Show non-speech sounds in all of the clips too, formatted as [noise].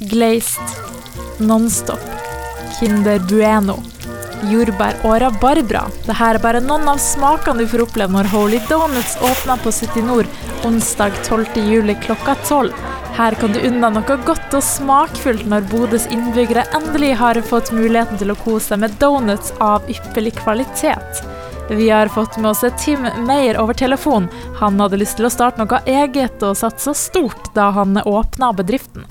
glazed, Nonstop, Kinder Bueno, jordbær og rabarbra. Dette er bare noen av smakene du får oppleve når Holy Donuts åpner på City Nord onsdag 12. juli klokka 12. Her kan du unna noe godt og smakfullt når Bodøs innbyggere endelig har fått muligheten til å kose seg med donuts av ypperlig kvalitet. Vi har fått med oss Tim Meyer over telefon. Han hadde lyst til å starte noe eget og satsa stort da han åpna bedriften.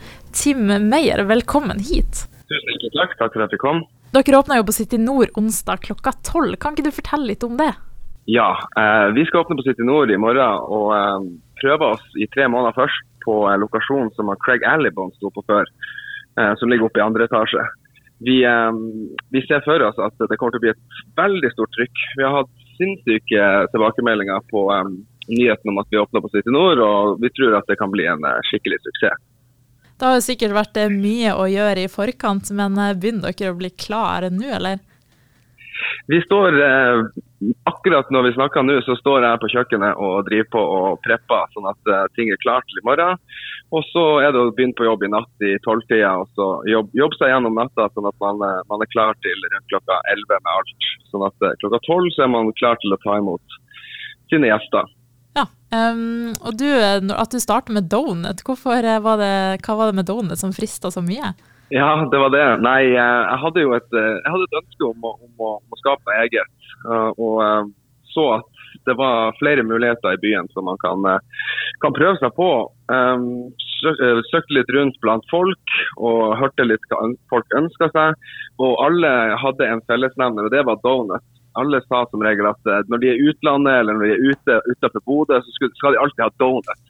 Tim Meyer, velkommen hit. Tusen takk. Takk for at du kom. Dere åpna jo på City Nord onsdag klokka tolv. Kan ikke du fortelle litt om det? Ja, eh, vi skal åpne på City Nord i morgen og eh, prøve oss i tre måneder først på eh, lokasjonen som Craig Alibon sto på før, eh, som ligger oppe i andre etasje. Vi, eh, vi, ser for oss at det kommer til å bli et veldig stort trykk. Vi har hatt sinnssyke tilbakemeldinger på um, nyheten om at vi åpner på City Nord, og vi tror at det kan bli en skikkelig suksess. Det har jo sikkert vært mye å gjøre i forkant, men begynner dere å bli klare nå, eller? Vi står eh, Akkurat når vi snakker nå, så står jeg på kjøkkenet og driver på og prepper, sånn at eh, ting er klart til i morgen. Og så er det å begynne på jobb i natt i tolvtida, og så jobbe jobb seg gjennom natta sånn at man, eh, man, er klar til rundt klokka elleve med alt. Sånn at eh, klokka tolv så er man klar til å ta imot sine gjester. Um, og du, eh, At du starter med donut, Hvorfor var det, hva var det med donut som frista så mye? Ja, det var det. Nei, eh, jeg hadde jo et, eh, hadde et ønske om å, om, å, om å, skape eget. Eh, og så at det var flere muligheter i byen som man kan, kan prøve seg på. Søkte litt rundt blant folk og hørte litt hva folk ønska seg. Og alle hadde en fellesnevner, og det var donut. Alle sa som regel at når de er i utlandet eller når de er ute utenfor Bodø, så skal de alltid ha donut.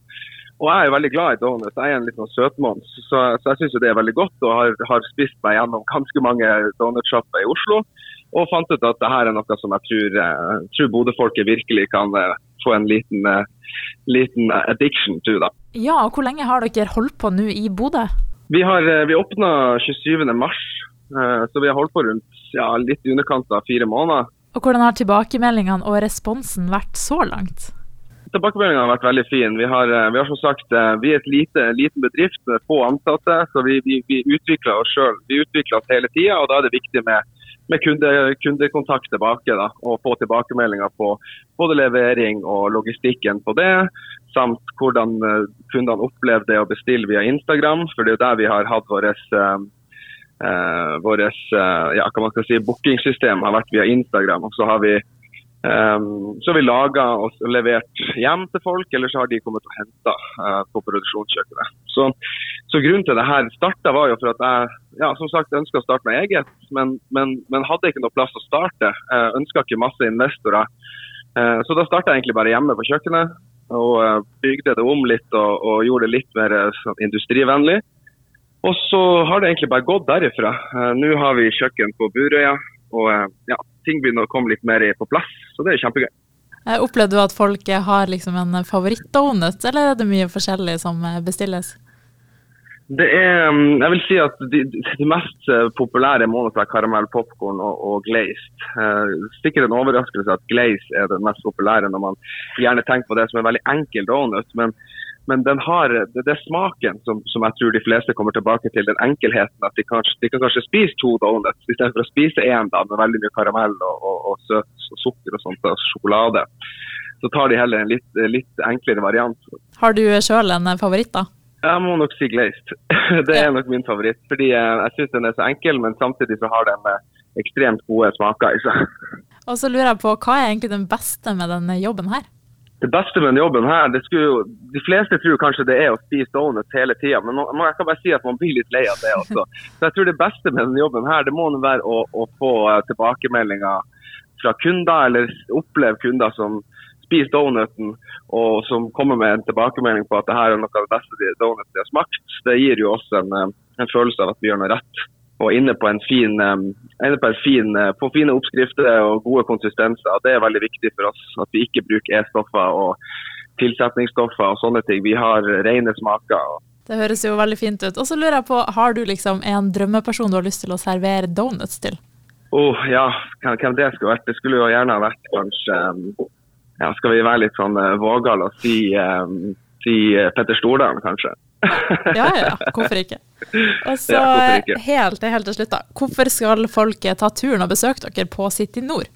Og jeg er jo veldig glad i donuts. Jeg er en litt sånn søtmons, så, så, jeg syns det er veldig godt. Og har, har spist meg gjennom ganske mange donutsjapper i Oslo. Og fant ut at det her er noe som jeg tror, eh, tror Bodø-folket virkelig kan uh, få en liten, liten, addiction to. da. Ja, og Hvor lenge har dere holdt på nå i Bodø? Vi, har, vi åpna 27.3, så vi har holdt på rundt ja, litt i underkant av fire måneder. Og Hvordan har tilbakemeldingene og responsen vært så langt? Tilbakemeldingene har vært veldig fine. Vi eh, vi har som sagt, eh, vi er et lite, liten bedrift med få ansatte, så vi, vi, vi utvikler oss sjøl. Vi utvikler oss hele tida, og da er det viktig med, med kunde, kundekontakt tilbake. Da, og få tilbakemeldinger på både levering og logistikken på det, samt hvordan eh, kundene opplever det å bestille via Instagram. For det er jo der vi har hatt vårt uh, vårt ja, man skal si, bookingsystem har vært via Instagram. og så har vi Um, vi laga og levert hjem til folk, eller så har de kommet og henta uh, på produksjonskjøkkenet. Så, så, grunnen til det her starta var jo for at jeg ja, som sagt ønska å starte med eget, men, men, men, hadde ikke noe plass å starte. Uh, ønska ikke masse investorer. Uh, så da starta jeg egentlig bare hjemme på kjøkkenet og uh, bygde det om litt og, og gjorde det litt mer industrivennlig. Og så har det egentlig bare gått derifra. Nå har vi kjøkken på Burøya. Og ja, ting begynner å komme litt mer på plass. Så det er kjempegøy. Opplevde du at folk har liksom en favorittdonut, eller er det mye forskjellig som bestilles? Det er, mm, jeg vil si at De, de mest eh, populære må nok være karamell, popkorn og, og glazed. Eh, sikkert en overraskelse at glaze er den mest populære når man gjerne tenker på det som en veldig enkel donut. Men men den har, det, det er smaken som, som, jeg tror de fleste kommer tilbake til. Den enkelheten. At de, kanskje, de kan kanskje spise to donuts istedenfor å spise én med veldig mye karamell og, og, og søt og sukker og sånt, og sjokolade. Så tar de heller en litt, litt enklere variant. Har du sjøl en favoritt, da? Jeg må nok si glazed. [laughs] Det er nok min favoritt. Fordi jeg syns den er så enkel, men samtidig så har den eh, ekstremt gode smaker i seg. Og så lurer jeg på, Hva er egentlig den beste med denne jobben her? Det beste med denne jobben her, det jo, De fleste tror kanskje det er å spise donuts hele tida, men man, jeg kan bare si at man blir litt lei av det også. Så jeg tror det beste med denne jobben her, det må være å, å få uh, tilbakemeldinger fra kunder, eller oppleve kunder som spiser donuten, og som kommer med en tilbakemelding på at det her er noe av det beste donuts de har smakt. Det gir jo også en, uh, en følelse av at vi gjør noe rett og inne på en fin, på, en fin, eh, på fine oppskrifter og gode konsistenser. Det er veldig viktig for oss at vi ikke bruker E-stoffer og tilsetningsstoffer og sånne ting. Vi har rene smaker. Det høres jo veldig fint ut. Og så lurer jeg på, Har du liksom en drømmeperson du har lyst til å servere donuts til? Oh, ja, hvem det skulle vært? Det skulle jo gjerne ha vært kanskje ja, Skal vi være litt sånn uh, vågale og si, um, si uh, Petter Stordalen, kanskje? Ja ja, hvorfor ikke. Og så Ja, ikke? helt, helt til slutt, da. Hvorfor skal folk ta turen og besøke dere på City Nord?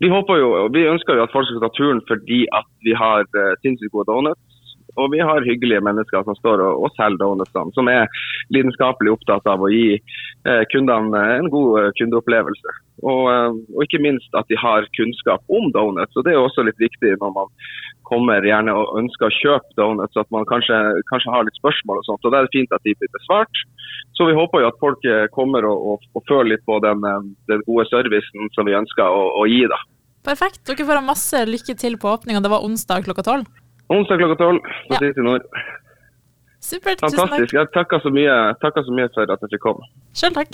Vi håper jo, og vi ønsker jo at folk skal ta turen fordi at vi har uh, sinnssykt gode donuts. Og vi har hyggelige mennesker som står og, og selger donutsene, som er lidenskapelig opptatt av å gi eh, kundene en god eh, kundeopplevelse. Og, eh, og ikke minst at de har kunnskap om donuts. og Det er også litt viktig når man kommer gjerne og ønsker å kjøpe donuts, at man kanskje, kanskje har litt spørsmål og sånt. og Da er det fint at de blir besvart. Så vi håper jo at folk eh, kommer og, og, og føler litt på den, den gode servicen som vi ønsker å, å gi. da. Perfekt. Dere får ha masse lykke til på åpninga. Det var onsdag klokka tolv. Onsdag klokka tolv på Ja. City Nord. Supert. Tusen takk. Jeg takker så, mye, takker så mye for at jeg fikk komme. Sjøl takk.